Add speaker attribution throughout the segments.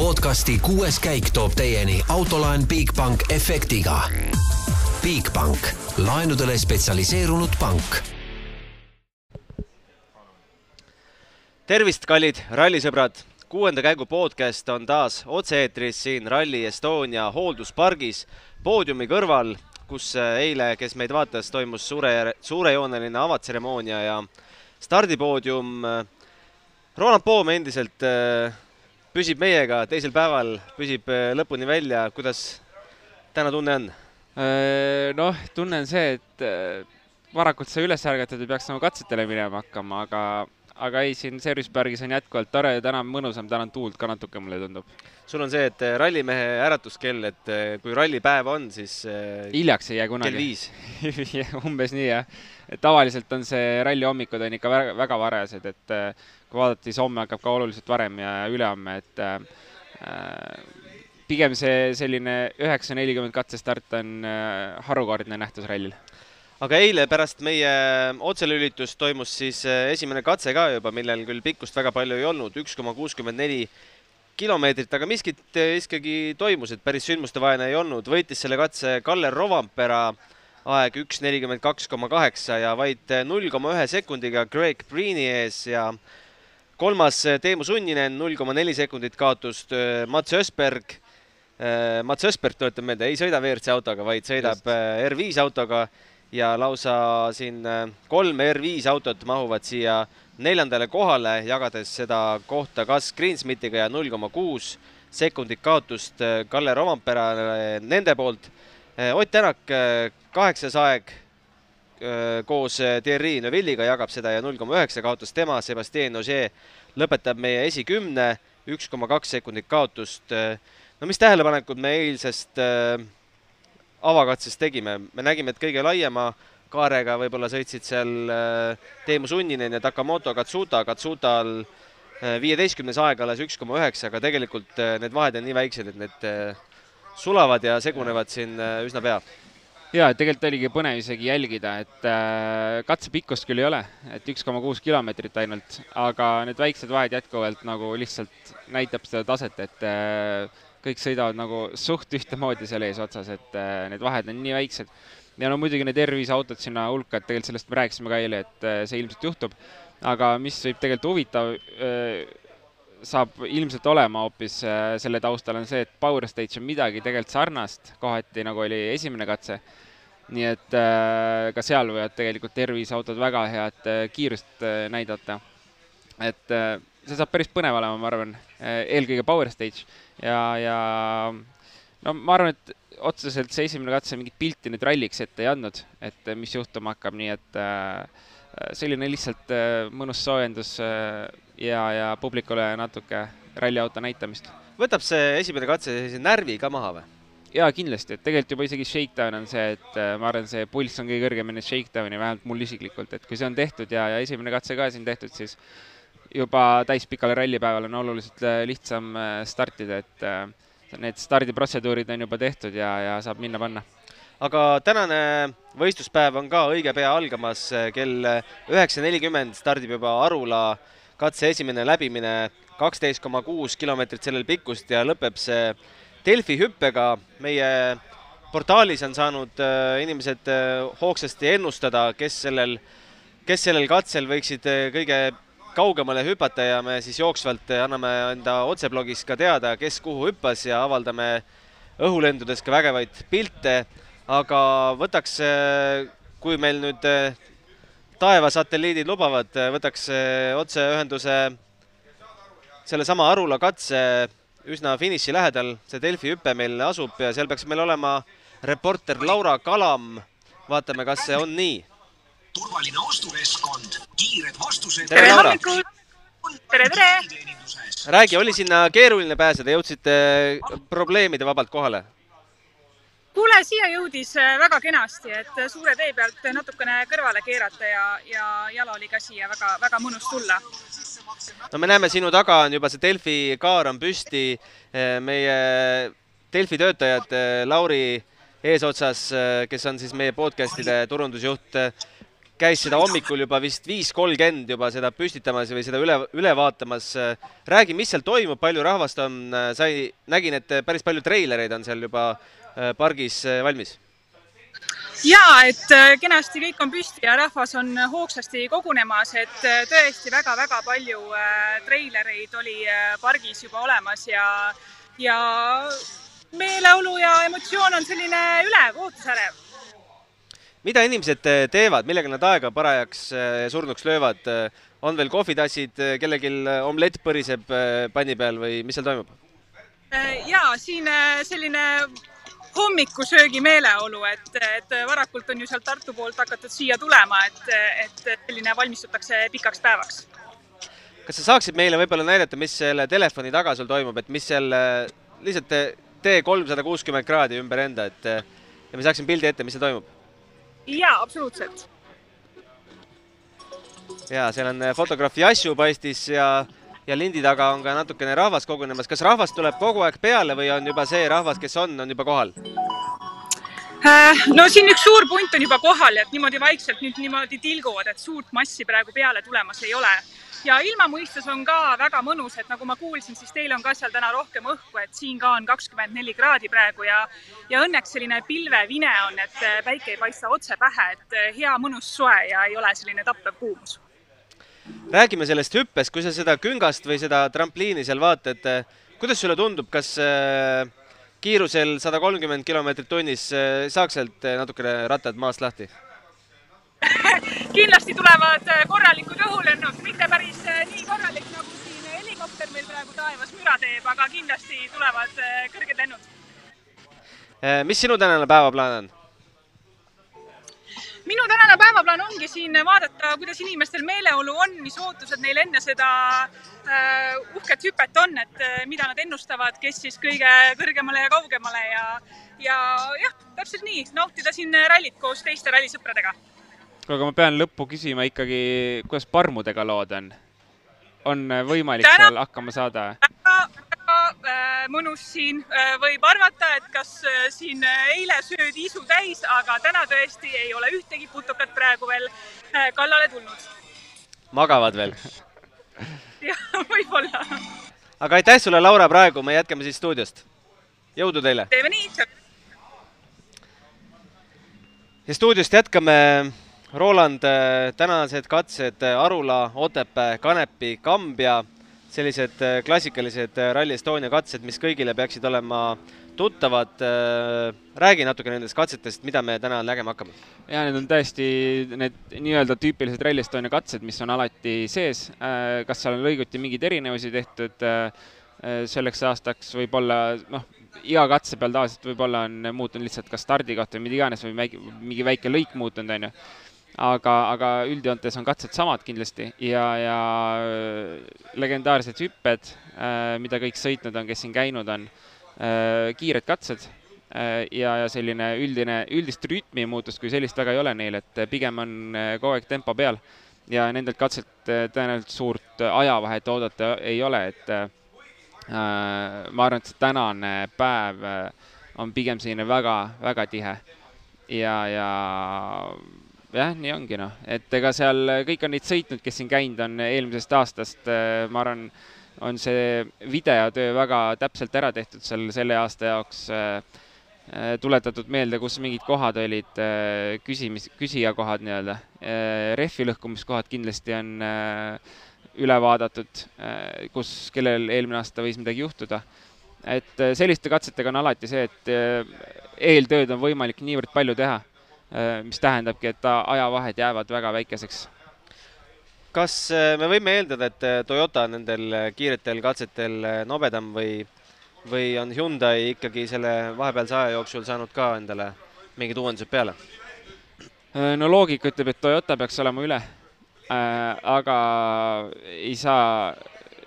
Speaker 1: podcasti kuues käik toob teieni autolaen Bigbank efektiga. Bigbank, laenudele spetsialiseerunud pank
Speaker 2: tervist, kallid rallisõbrad! kuuenda käigu podcast on taas otse-eetris siin Rally Estonia hoolduspargis poodiumi kõrval, kus eile, kes meid vaatas, toimus suure, suurejooneline avatseremoonia ja stardipoodium. Roland Poom endiselt äh, püsib meiega teisel päeval, püsib äh, lõpuni välja, kuidas täna tunne on?
Speaker 3: Äh, noh, tunne on see, et varakult sai üles ärgatud ja peaks nagu katsetele minema hakkama, aga aga ei, siin Servicebergis on jätkuvalt tore ja täna on mõnusam, täna on tuult ka natuke, mulle tundub.
Speaker 2: sul on see, et äh, rallimehe äratuskell, et äh, kui rallipäev on, siis
Speaker 3: äh, hiljaks ei jää kunagi.
Speaker 2: kell viis
Speaker 3: umbes nii, jah. Et tavaliselt on see ralli hommikud on ikka väga, väga varased, et kui vaadata, siis homme hakkab ka oluliselt varem ja ülehomme, et äh, pigem see selline üheksa nelikümmend katsestart on äh, harukordne nähtus rallil
Speaker 2: aga eile pärast meie otselülitust toimus siis äh, esimene katse ka juba, millel küll pikkust väga palju ei olnud, üks koma kuuskümmend neli kilomeetrit, aga miskit äh, ikkagi toimus, et päris sündmustevaene ei olnud. võitis selle katse Kalle Rovampera, aeg üks nelikümmend kaks koma kaheksa ja vaid null koma ühe sekundiga Greg Breeni ees ja kolmas Teemu Sunninen, null koma neli sekundit kaotust Mats Ösberg. Mats Ösberg, tuletan meelde, ei sõida WRC autoga, vaid sõidab Just. R5 autoga ja lausa siin kolm R5 autot mahuvad siia neljandale kohale, jagades seda kohta kas Greensmithiga ja null koma kuus sekundit kaotust Kalle Romamperale nende poolt. Äh, Ott Tänak kaheksas aeg koos Thierry Neuvilliga jagab seda ja null koma üheksa kaotas tema, Sebastian Ogier lõpetab meie esikümne, üks koma kaks sekundit kaotust. no mis tähelepanekud me eilsest äh, avakatses tegime, me nägime, et kõige laiema kaarega võib-olla sõitsid seal Teemu Sunninen ja Takamoto Katsuta, Katsutal viieteistkümnes aeg alles üks koma üheksa, aga tegelikult need vahed on nii väiksed, et need sulavad ja segunevad siin üsna pea.
Speaker 3: ja tegelikult oligi põnev isegi jälgida, et katse pikkust küll ei ole, et üks koma kuus kilomeetrit ainult, aga need väiksed vahed jätkuvalt nagu lihtsalt näitab seda taset, et kõik sõidavad nagu suht ühtemoodi seal eesotsas, et äh, need vahed on nii väiksed. ja no muidugi need R5 autod sinna hulka, et tegelikult sellest me rääkisime ka eile, et äh, see ilmselt juhtub. aga mis võib tegelikult huvitav äh, saab ilmselt olema hoopis selle taustal, on see, et Power Stage on midagi tegelikult sarnast, kohati nagu oli esimene katse. nii et ka seal võivad tegelikult R5 autod väga head kiirust näidata. et see saab päris põnev olema, ma arvan, eelkõige Power Stage ja, ja no ma arvan, et otseselt see esimene katse mingit pilti nüüd ralliks ette ei andnud, et mis juhtuma hakkab, nii et äh, selline lihtsalt äh, mõnus soojendus äh, ja, ja publikule natuke ralliauto näitamist.
Speaker 2: võtab see esimene katse sellise närvi ka maha või?
Speaker 3: jaa, kindlasti, et tegelikult juba isegi shakedown on see, et ma arvan, see pulss on kõige kõrgem enne shakedowni, vähemalt mul isiklikult, et kui see on tehtud ja, ja esimene katse ka siin tehtud, siis juba täispikale rallipäeval on oluliselt äh, lihtsam äh, startida, et äh, need stardiprotseduurid on juba tehtud ja, ja saab minna panna.
Speaker 2: Aga tänane võistluspäev on ka õige pea algamas, kell üheksa nelikümmend stardib juba Arula katse esimene läbimine, kaksteist koma kuus kilomeetrit sellel pikkust ja lõpeb see Delfi hüppega. meie portaalis on saanud inimesed hoogsasti ennustada, kes sellel, kes sellel katsel võiksid kõige kaugemale hüpata ja me siis jooksvalt anname enda otseblogis ka teada, kes kuhu hüppas ja avaldame õhulendudes ka vägevaid pilte. Aga võtaks, kui meil nüüd taevasatelliidid lubavad, võtaks otseühenduse sellesama Arula katse üsna finiši lähedal, see Delfi hüpe meil asub ja seal peaks meil olema reporter Laura Kalam. vaatame, kas see on nii turvaline ostukeskkond, kiired vastused. tere hommikust! tere, tere! räägi, oli sinna keeruline pääseda, jõudsite probleemide vabalt kohale?
Speaker 4: Kuule, siia jõudis äh, väga kenasti, et äh, suure tee pealt natukene kõrvale keerata ja, ja jala oli ka siia väga, väga mõnus tulla.
Speaker 2: no me näeme, sinu taga on juba see Delfi kaar on püsti. Äh, meie Delfi töötajad, Lauri eesotsas, kes on siis meie podcast'ide turundusjuht käis seda hommikul juba vist viis kolmkümmend juba seda püstitamas või seda üle, üle vaatamas. räägi, mis seal toimub, palju rahvast on, sai, nägin, et päris palju treilereid on seal juba pargis äh, valmis.
Speaker 4: ja et äh, kenasti kõik on püsti ja rahvas on hoogsasti kogunemas, et tõesti väga-väga palju treilereid oli pargis juba olemas ja, ja meeleolu ja emotsioon on selline ülev, ootusärev
Speaker 2: mida inimesed äh, teevad, millega nad aega parajaks äh, surnuks löövad? Äh, on veel kohvitassid, kellelgi omlett põriseb panni peal või mis seal toimub?
Speaker 4: ja siin selline hommikusöögi meeleolu, et, et varakult on ju sealt Tartu poolt hakatud siia tulema, et, et selline valmistutakse pikaks päevaks.
Speaker 2: kas sa saaksid meile võib-olla näidata, mis selle telefoni taga sul toimub, et mis seal lihtsalt tee kolmsada kuuskümmend kraadi ümber enda, et ja me saaksime pildi ette, mis seal toimub
Speaker 4: jaa, absoluutselt.
Speaker 2: ja seal on fotograaf Jassu paistis ja, ja lindi taga on ka natukene rahvast kogunemas. kas rahvast tuleb kogu aeg peale või on juba see rahvas, kes on, on juba kohal?
Speaker 4: Äh, no siin üks suur punt on juba kohal, et niimoodi vaikselt nüüd niimoodi tilguvad, et suurt massi praegu peale tulemas ei ole ja ilma mõistes on ka väga mõnus, et nagu ma kuulsin, siis teil on ka seal täna rohkem õhku, et siin ka on kakskümmend neli kraadi praegu ja ja õnneks selline pilvevine on, et päike ei paista otse pähe, et hea mõnus soe ja ei ole selline tappev kuumus.
Speaker 2: Räägime sellest hüppest, kui sa seda küngast või seda trampliini seal vaatad, kuidas sulle tundub, kas äh, kiirusel sada kolmkümmend kilomeetrit tunnis äh, saaks sealt natukene rattad maast lahti?
Speaker 4: kindlasti tulevad äh, korralikud õhulennud, mitte päris äh, nii korralik, nagu siin helikopter meil praegu taevas müra teeb, aga kindlasti tulevad äh, kõrged lennud.
Speaker 2: mis sinu tänane päevaplaan on?
Speaker 4: Minu tänane päevaplaan ongi siin vaadata, kuidas inimestel meeleolu on, mis ootused neil enne seda äh, uhket hüpet on, et äh, mida nad ennustavad, kes siis kõige kõrgemale ja kaugemale ja, ja jah, täpselt nii, nautida siin rallit koos teiste rallisõpradega
Speaker 3: kuule, aga ma pean lõppu küsima ikkagi, kuidas parmudega lood on? on võimalik Täna... seal hakkama saada?
Speaker 4: Äh, mõnus siin, äh, võib arvata, et kas äh, siin eile söödi isu täis, aga täna tõesti ei ole ühtegi putukat praegu veel kallale tulnud.
Speaker 2: magavad veel?
Speaker 4: jah, võib-olla.
Speaker 2: aga aitäh sulle, Laura, praegu, me jätkame siis stuudiost. jõudu teile!
Speaker 4: teeme nii.
Speaker 2: ja stuudiost jätkame Roland, tänased katsed Arula, Otepää, Kanepi, Kambja, sellised äh, klassikalised Rally Estonia katsed, mis kõigile peaksid olema tuttavad. räägi natuke nendest katsetest, mida me täna nägema hakkame.
Speaker 3: ja need on tõesti need nii-öelda tüüpilised Rally Estonia katsed, mis on alati sees. kas seal on lõiguti mingeid erinevusi tehtud selleks aastaks, võib-olla noh, iga katse peal tavaliselt võib-olla on muutunud lihtsalt kas stardikoht või mida iganes või mingi väike lõik muutunud, on ju aga, aga üldjoontes on katsed samad kindlasti. Ja, ja äh, legendaarsed hüpped, äh, mida kõik sõitnud on, kes siin käinud on, äh, kiired katsed ja, ja selline üldine, üldist rütmimuutust kui sellist väga ei ole neil, et pigem on kogu aeg tempo peal. Ja nendelt katselt tõenäoliselt suurt ajavahet oodata ei ole, et ma arvan, et see tänane päev on pigem selline väga, väga tihe. Ja, ja jah, nii ongi noh, et ega seal kõik on neid sõitnud, kes siin käinud on eelmisest aastast, äh, ma arvan, on see videotöö väga täpselt ära tehtud seal selle aasta jaoks äh, äh, tuletatud meelde, kus mingid kohad olid küsimis, küsija kohad nii-öelda. rehvi lõhkumiskohad kindlasti on üle vaadatud, kus, kellel eelmine aasta võis midagi juhtuda. et selliste katsetega on alati see, et eeltööd on võimalik niivõrd palju teha Äh, mis tähendabki, et ajavahed jäävad väga väikeseks.
Speaker 2: kas äh, me võime eeldada, et äh, Toyota on nendel kiiretel katsetel nobedam või, või on Hyundai ikkagi selle vahepealse aja jooksul saanud ka endale mingid uuendused peale?
Speaker 3: no loogika ütleb, et Toyota peaks olema üle, aga ei saa,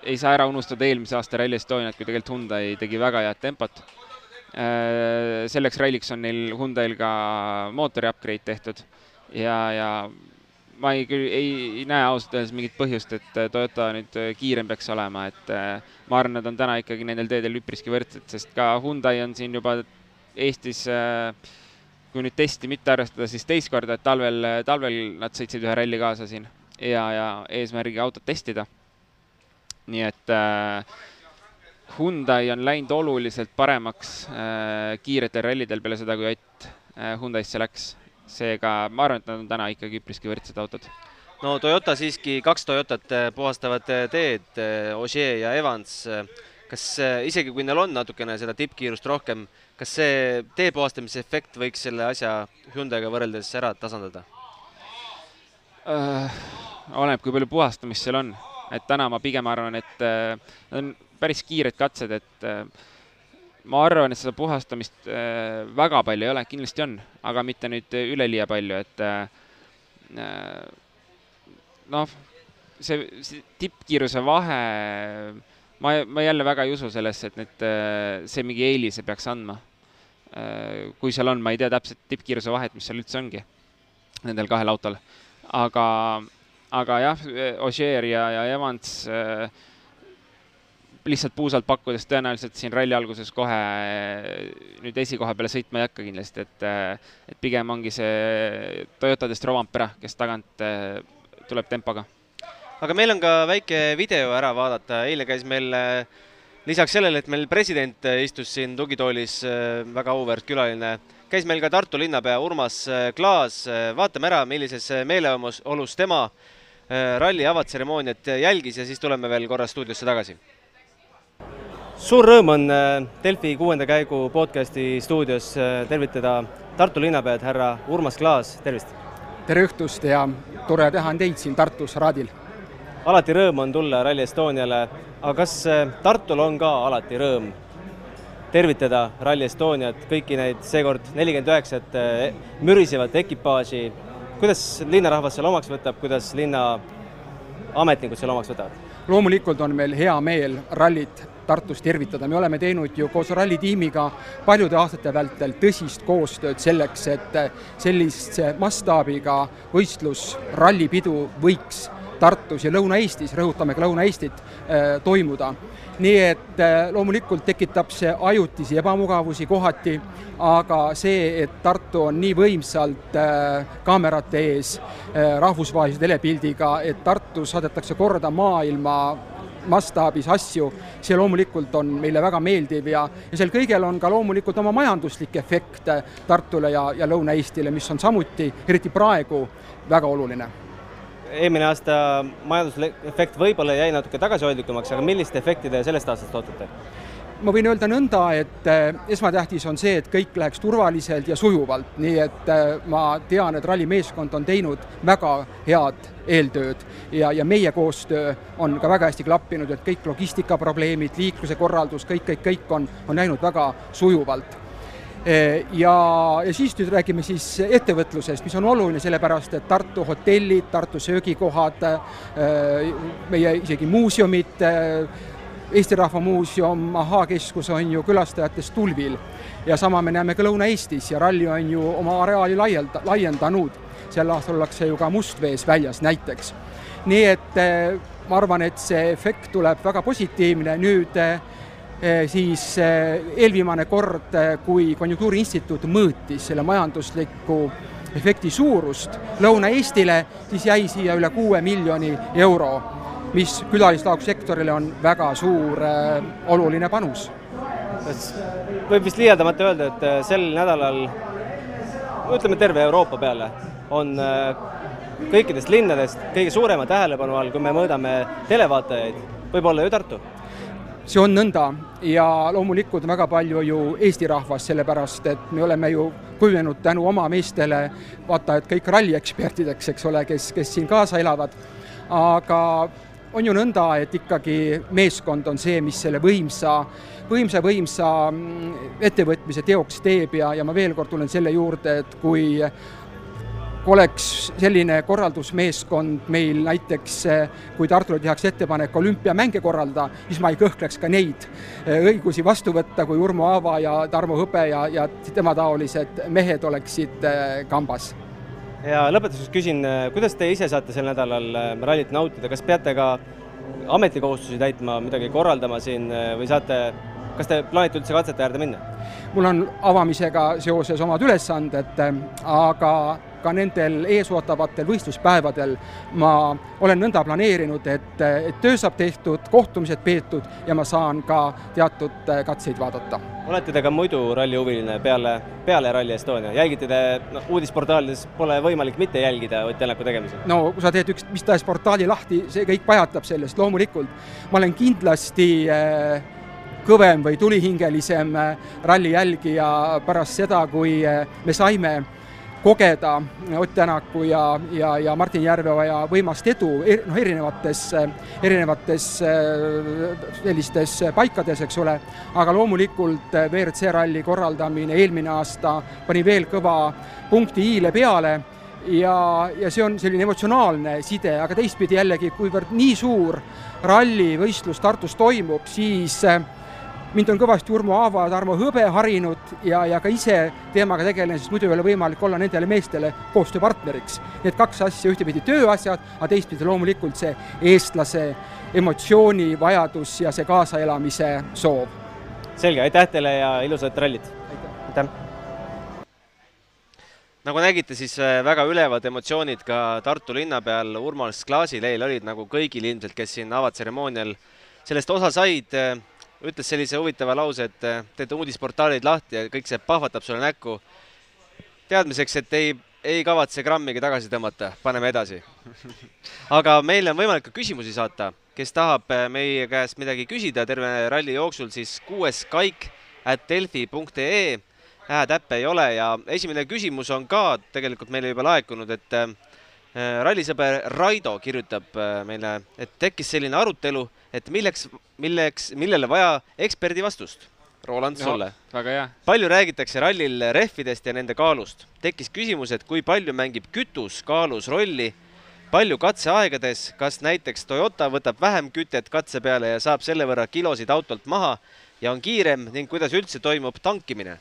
Speaker 3: ei saa ära unustada eelmise aasta Rally Estoniat, kui tegelikult Hyundai tegi väga head tempot Äh, selleks ralliks on neil Hyundai'l ka mootori upgrade tehtud ja, ja ma ei, ei, ei näe ausalt öeldes mingit põhjust, et Toyota nüüd kiirem peaks olema, et äh, ma arvan, nad on täna ikkagi nendel teedel üpriski võrdsed, sest ka Hyundai on siin juba Eestis äh, kui nüüd testi mitte arvestada, siis teist korda, et talvel, talvel nad sõitsid ühe ralli kaasa siin ja, ja eesmärgiga autot testida. nii et äh, Hyundai on läinud oluliselt paremaks äh, kiiretel rallidel peale seda, kui Ott äh, Hyundai'sse läks. seega ma arvan, et nad on täna ikkagi üpriski võrdsed autod.
Speaker 2: no Toyota siiski, kaks Toyotat äh, puhastavad äh, teed, äh, Ogier ja Evans. kas isegi, kui neil on natukene seda tippkiirust rohkem, kas see tee puhastamise efekt võiks selle asja Hyundai'ga võrreldes ära tasandada
Speaker 3: uh,? oleneb, kui palju puhastamist seal on, et täna ma pigem arvan, et on päris kiired katsed, et uh, ma arvan, et seda puhastamist äh, väga palju ei ole, kindlasti on, aga mitte nüüd üleliia palju, et äh, noh, see, see tippkiiruse vahe, ma, ma jälle väga ei usu sellesse, et need, see mingi eelise peaks andma. kui seal on, ma ei tea täpselt tippkiiruse vahet, mis seal üldse ongi, nendel kahel autol. aga, aga jah, Ogier ja, ja Evans äh, lihtsalt puusalt pakkudes tõenäoliselt siin ralli alguses kohe eh, nüüd esikoha peale sõitma ei hakka kindlasti, et, eh, et pigem ongi see Toyotadest Rovampera, kes tagant eh, tuleb tempoga.
Speaker 2: aga meil on ka väike video ära vaadata, eile käis meil lisaks sellele, et meil president istus siin tugitoolis, väga auväärt külaline, käis meil ka Tartu linnapea Urmas Klaas, vaatame ära, millises meeleolus tema ralli avatseremooniat jälgis ja siis tuleme veel korra stuudiosse tagasi suur rõõm on äh, Delfi kuuenda käigu podcasti stuudios äh, tervitada Tartu linnapead härra Urmas Klaas, tervist!
Speaker 5: tere õhtust ja tore teha on teid siin Tartus raadil.
Speaker 2: alati rõõm on tulla Rally Estoniale, aga kas äh, Tartul on ka alati rõõm tervitada Rally Estoniat, kõiki neid seekord nelikümmend üheksat mürisevat ekipaaži, kuidas linnarahvas selle omaks võtab, kuidas linna ametnikud selle omaks võtavad?
Speaker 5: loomulikult on meil hea meel rallit Tartus tervitada, me oleme teinud ju koos rallitiimiga paljude aastate vältel tõsist koostööd selleks, et sellise mastaabiga võistlus, rallipidu võiks Tartus ja Lõuna-Eestis, rõhutame ka Lõuna-Eestit, äh, toimuda. nii et äh, loomulikult tekitab see ajutisi ebamugavusi kohati, aga see, et Tartu on nii võimsalt kaamerate ees rahvusvahelise telepildiga, et Tartus saadetakse korda maailma mastaabis asju, see loomulikult on meile väga meeldiv ja, ja sel kõigel on ka loomulikult oma majanduslik efekt Tartule ja, ja Lõuna-Eestile, mis on samuti, eriti praegu, väga oluline
Speaker 2: eelmine aasta majanduslik efekt võib-olla jäi natuke tagasihoidlikumaks, aga millist efekti te sellest aastast ootate?
Speaker 5: Ma võin öelda nõnda, et äh, esmatähtis on see, et kõik läheks turvaliselt ja sujuvalt, nii et äh, ma tean, et rallimeeskond on teinud väga head eeltööd ja, ja meie koostöö on ka väga hästi klappinud, et kõik logistikaprobleemid, liikluse korraldus, kõik, kõik, kõik on, on läinud väga sujuvalt. Äh, ja, ja siis nüüd räägime siis ettevõtlusest, mis on oluline, sellepärast et Tartu hotellid, Tartu söögikohad, meie isegi muuseumid, Eesti Rahva Muuseum, Ahhaa keskus on ju külastajatest tulvil ja sama me näeme ka Lõuna-Eestis ja ralli on ju oma areaali laielda, laiendanud. sel aastal ollakse ju ka Mustvees väljas näiteks. nii et eh, ma arvan, et see efekt tuleb väga positiivne, nüüd eh, siis eh, eelviimane kord, kui Konjunktuuriinstituut mõõtis selle majandusliku efekti suurust Lõuna-Eestile, siis jäi siia üle kuue miljoni euro mis külalislaagsektorile on väga suur äh, oluline panus.
Speaker 2: võib vist liialdamata öelda, et äh, sel nädalal, ütleme terve Euroopa peale, on äh, kõikidest linnadest kõige suurema tähelepanu all, kui me mõõdame televaatajaid, võib olla ju Tartu
Speaker 5: see on nõnda ja loomulikult väga palju ju Eesti rahvast, sellepärast et me oleme ju kujunenud tänu oma meestele, vaata et kõik ralliekspertideks, eks ole, kes, kes siin kaasa elavad, aga on ju nõnda, et ikkagi meeskond on see, mis selle võimsa, võimsa, võimsa mm, ettevõtmise teoks teeb ja, ja ma veel kord tulen selle juurde, et kui oleks selline korraldusmeeskond meil näiteks, kui Tartule tehakse ettepanek olümpiamänge korraldada, siis ma ei kõhkleks ka neid õigusi vastu võtta, kui Urmo Aava ja Tarmo Hõbe ja, ja tema taolised mehed oleksid eh, kambas
Speaker 2: ja lõpetuseks küsin, äh, kuidas te ise saate sel nädalal äh, rallit nautida, kas peate ka ametikohustusi täitma, midagi korraldama siin äh, või saate
Speaker 6: kas te plaanite üldse katsete äärde minna?
Speaker 5: mul on avamisega seoses omad ülesanded, aga ka nendel eesootavatel võistluspäevadel ma olen nõnda planeerinud, et, et töö saab tehtud, kohtumised peetud ja ma saan ka teatud katseid vaadata.
Speaker 6: olete te ka muidu rallihuviline peale, peale Rally Estonia, jälgite te, noh, uudisportaalides pole võimalik mitte jälgida Ott Tänaku tegemisi?
Speaker 5: no kui sa teed üks mis tahes portaali lahti, see kõik pajatab sellest, loomulikult. ma olen kindlasti äh, kõvem või tulihingelisem ralli jälgija pärast seda, kui me saime kogeda Ott Tänaku ja, ja, ja Martin Järveoja võimast edu er, noh, erinevates, erinevates sellistes paikades, eks ole, aga loomulikult WRC ralli korraldamine eelmine aasta pani veel kõva punkti i-le peale ja, ja see on selline emotsionaalne side, aga teistpidi jällegi, kuivõrd nii suur rallivõistlus Tartus toimub, siis äh, mind on kõvasti Urmo Aava ja Tarmo Hõbe harinud ja, ja ka ise teemaga tegelen, sest muidu ei ole võimalik olla nendele meestele koostööpartneriks. Need kaks asja, ühtepidi tööasjad, aga teistpidi loomulikult see eestlase emotsiooni vajadus ja see kaasaelamise soov.
Speaker 6: selge, aitäh teile ja ilusat rallit! aitäh!
Speaker 2: nagu nägite, siis äh, väga ülevad emotsioonid ka Tartu linna peal, Urmas Klaasileel olid nagu kõigil ilmselt, kes siin avatseremoonial sellest osa said ütles sellise huvitava lause, et äh, teete uudisportaalid lahti ja kõik see pahvatab sulle näkku. teadmiseks, et ei, ei kavatse grammigi tagasi tõmmata, paneme edasi. aga meil on võimalik ka küsimusi saata, kes tahab äh, meie käest midagi küsida terve ralli jooksul, siis kuues kaik at delfi.ee häätäppe ei ole ja esimene küsimus on ka tegelikult meile juba laekunud, et äh, rallisõber Raido kirjutab meile, et tekkis selline arutelu et milleks, milleks, millele vaja eksperdi vastust? Roland, sulle.
Speaker 3: väga hea.
Speaker 2: palju räägitakse rallil rehvidest ja nende kaalust. tekkis küsimus, et kui palju mängib kütus kaalus rolli, palju katseaegades, kas näiteks Toyota võtab vähem kütet katse peale ja saab selle võrra kilosid autolt maha ja on kiirem ning kuidas üldse toimub tankimine?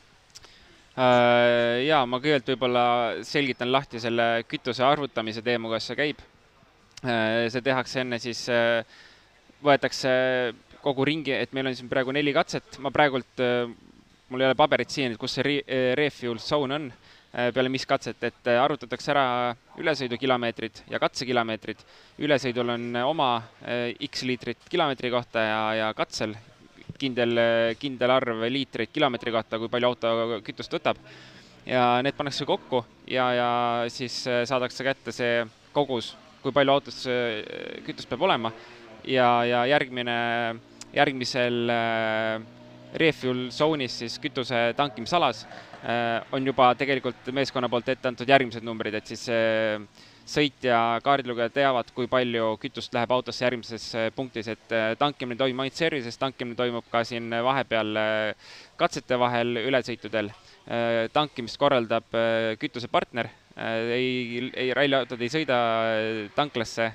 Speaker 3: Äh, ja ma kõigepealt võib-olla selgitan lahti selle kütuse arvutamise teema, kuidas see käib. Äh, see tehakse enne siis äh, võetakse kogu ringi, et meil on siin praegu neli katset, ma praegult, mul ei ole paberit siin, et kus see refuel zone on, peale mis katset, et arvutatakse ära ülesõidukilomeetrid ja katsekilomeetrid. ülesõidul on oma X liitrit kilomeetri kohta ja, ja katsel kindel, kindel arv liitreid kilomeetri kohta, kui palju auto kütust võtab. ja need pannakse kokku ja, ja siis saadakse kätte see kogus, kui palju autos kütust peab olema ja, ja järgmine, järgmisel äh, refuel zone'is siis kütuse tankimisalas äh, on juba tegelikult meeskonna poolt ette antud järgmised numbrid, et siis äh, sõitja, kaardilugejad teavad, kui palju kütust läheb autosse järgmises punktis, et tankimine toimub ainult service'is, tankimine toimub ka siin vahepeal katsete vahel ülesõitudel. tankimist korraldab kütusepartner, ei, ei, ralliautod ei sõida tanklasse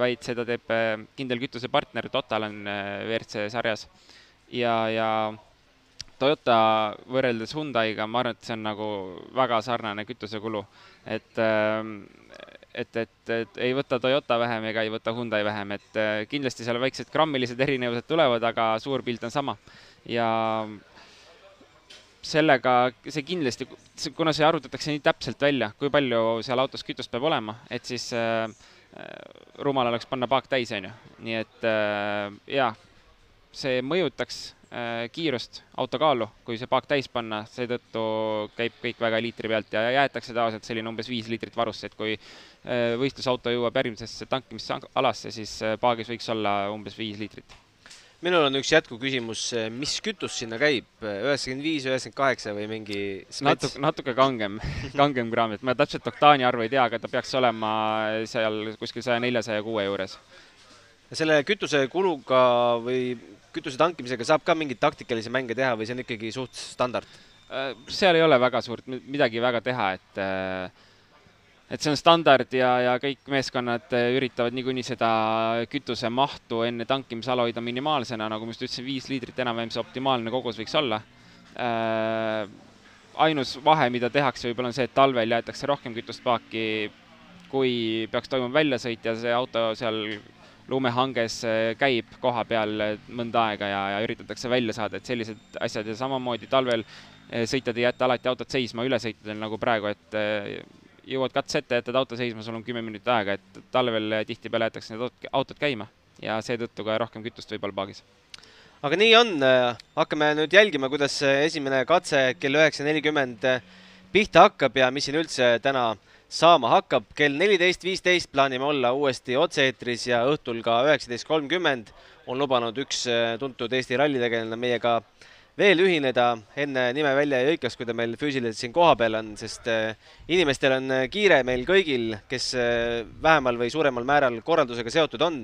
Speaker 3: vaid seda teeb kindel kütusepartner, Total on WRC sarjas. ja, ja Toyota võrreldes Hyundai'ga, ma arvan, et see on nagu väga sarnane kütusekulu. et, ähm, et, et, et ei võta Toyota vähem ega ei võta Hyundai vähem, et kindlasti seal väiksed grammilised erinevused tulevad, aga suur pilt on sama. ja sellega see kindlasti, kuna see arvutatakse nii täpselt välja, kui palju seal autos kütust peab olema, et siis äh, Äh, rumal oleks panna paak täis, on ju. nii et äh, jaa, see mõjutaks äh, kiirust, auto kaalu, kui see paak täis panna, seetõttu käib kõik väga liitri pealt ja jäetakse tavaliselt selline umbes viis liitrit varusse, et kui võistlusauto jõuab järgmisesse tankimisalasse, siis paagis võiks olla umbes viis liitrit.
Speaker 2: Minul on üks jätkuküsimus, mis kütus sinna käib, üheksakümmend viis, üheksakümmend kaheksa või mingi
Speaker 3: natuke, natuke kangem, kangem kraam, et ma täpselt oktaani arvu ei tea, aga ta peaks olema seal kuskil saja nelja, saja kuue juures.
Speaker 2: Selle kütusekuluga või kütuse tankimisega saab ka mingeid taktikalisi mänge teha või see on ikkagi suht standard?
Speaker 3: Äh, seal ei ole väga suurt midagi väga teha, et äh, et see on standard ja, ja kõik meeskonnad eh, üritavad niikuinii seda kütuse mahtu enne tankimisala hoida minimaalsena, nagu ma just ütlesin, viis liitrit enam-vähem see optimaalne kogus võiks olla äh,. ainus vahe, mida tehakse võib-olla on see, et talvel jäetakse rohkem kütust paaki, kui peaks toimuma väljasõit ja see auto seal lumehanges käib koha peal mõnda aega ja, ja üritatakse välja saada, et sellised asjad ja samamoodi talvel sõitjad ei jäta alati autot seisma ülesõitudel nagu praegu, et jõuad katse ette, jätad auto seisma, sul on kümme minutit aega, et talvel tihtipeale jäetakse need autod käima ja seetõttu ka rohkem kütust võib-olla paagis.
Speaker 2: Aga nii on, hakkame nüüd jälgima, kuidas esimene katse kell üheksa nelikümmend pihta hakkab ja mis siin üldse täna saama hakkab. kell neliteist viisteist plaanime olla uuesti otse-eetris ja õhtul ka üheksateist kolmkümmend. On lubanud üks tuntud Eesti rallitegelane meiega veel ühineda, enne nime välja ei hõikaks, kui ta meil füüsiliselt siin kohapeal on, sest inimestel on kiire meil kõigil, kes vähemal või suuremal määral korraldusega seotud on.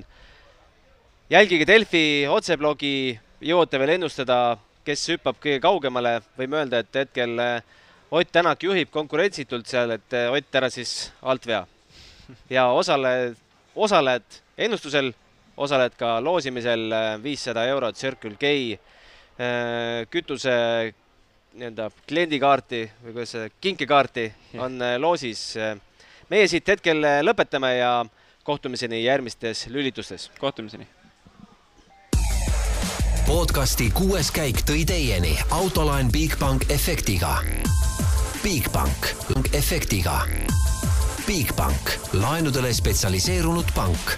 Speaker 2: Jälgige Delfi otseblogi, jõuate veel ennustada, kes hüppab kõige kaugemale, võime öelda, et hetkel Ott Tänak juhib konkurentsitult seal, et eh, Ott, ära siis alt vea. ja osale, osaled ennustusel, osaled ka loosimisel eh, viissada eurot Circle K kütuse nii-öelda kliendikaarti või kuidas see, kinkekaarti on loosis. meie siit hetkel lõpetame ja kohtumiseni järgmistes lülitustes.
Speaker 3: kohtumiseni
Speaker 1: podcasti kuues käik tõi teieni autolaen Bigbank efektiga. Bigbank, efektiga. Bigbank, laenudele spetsialiseerunud pank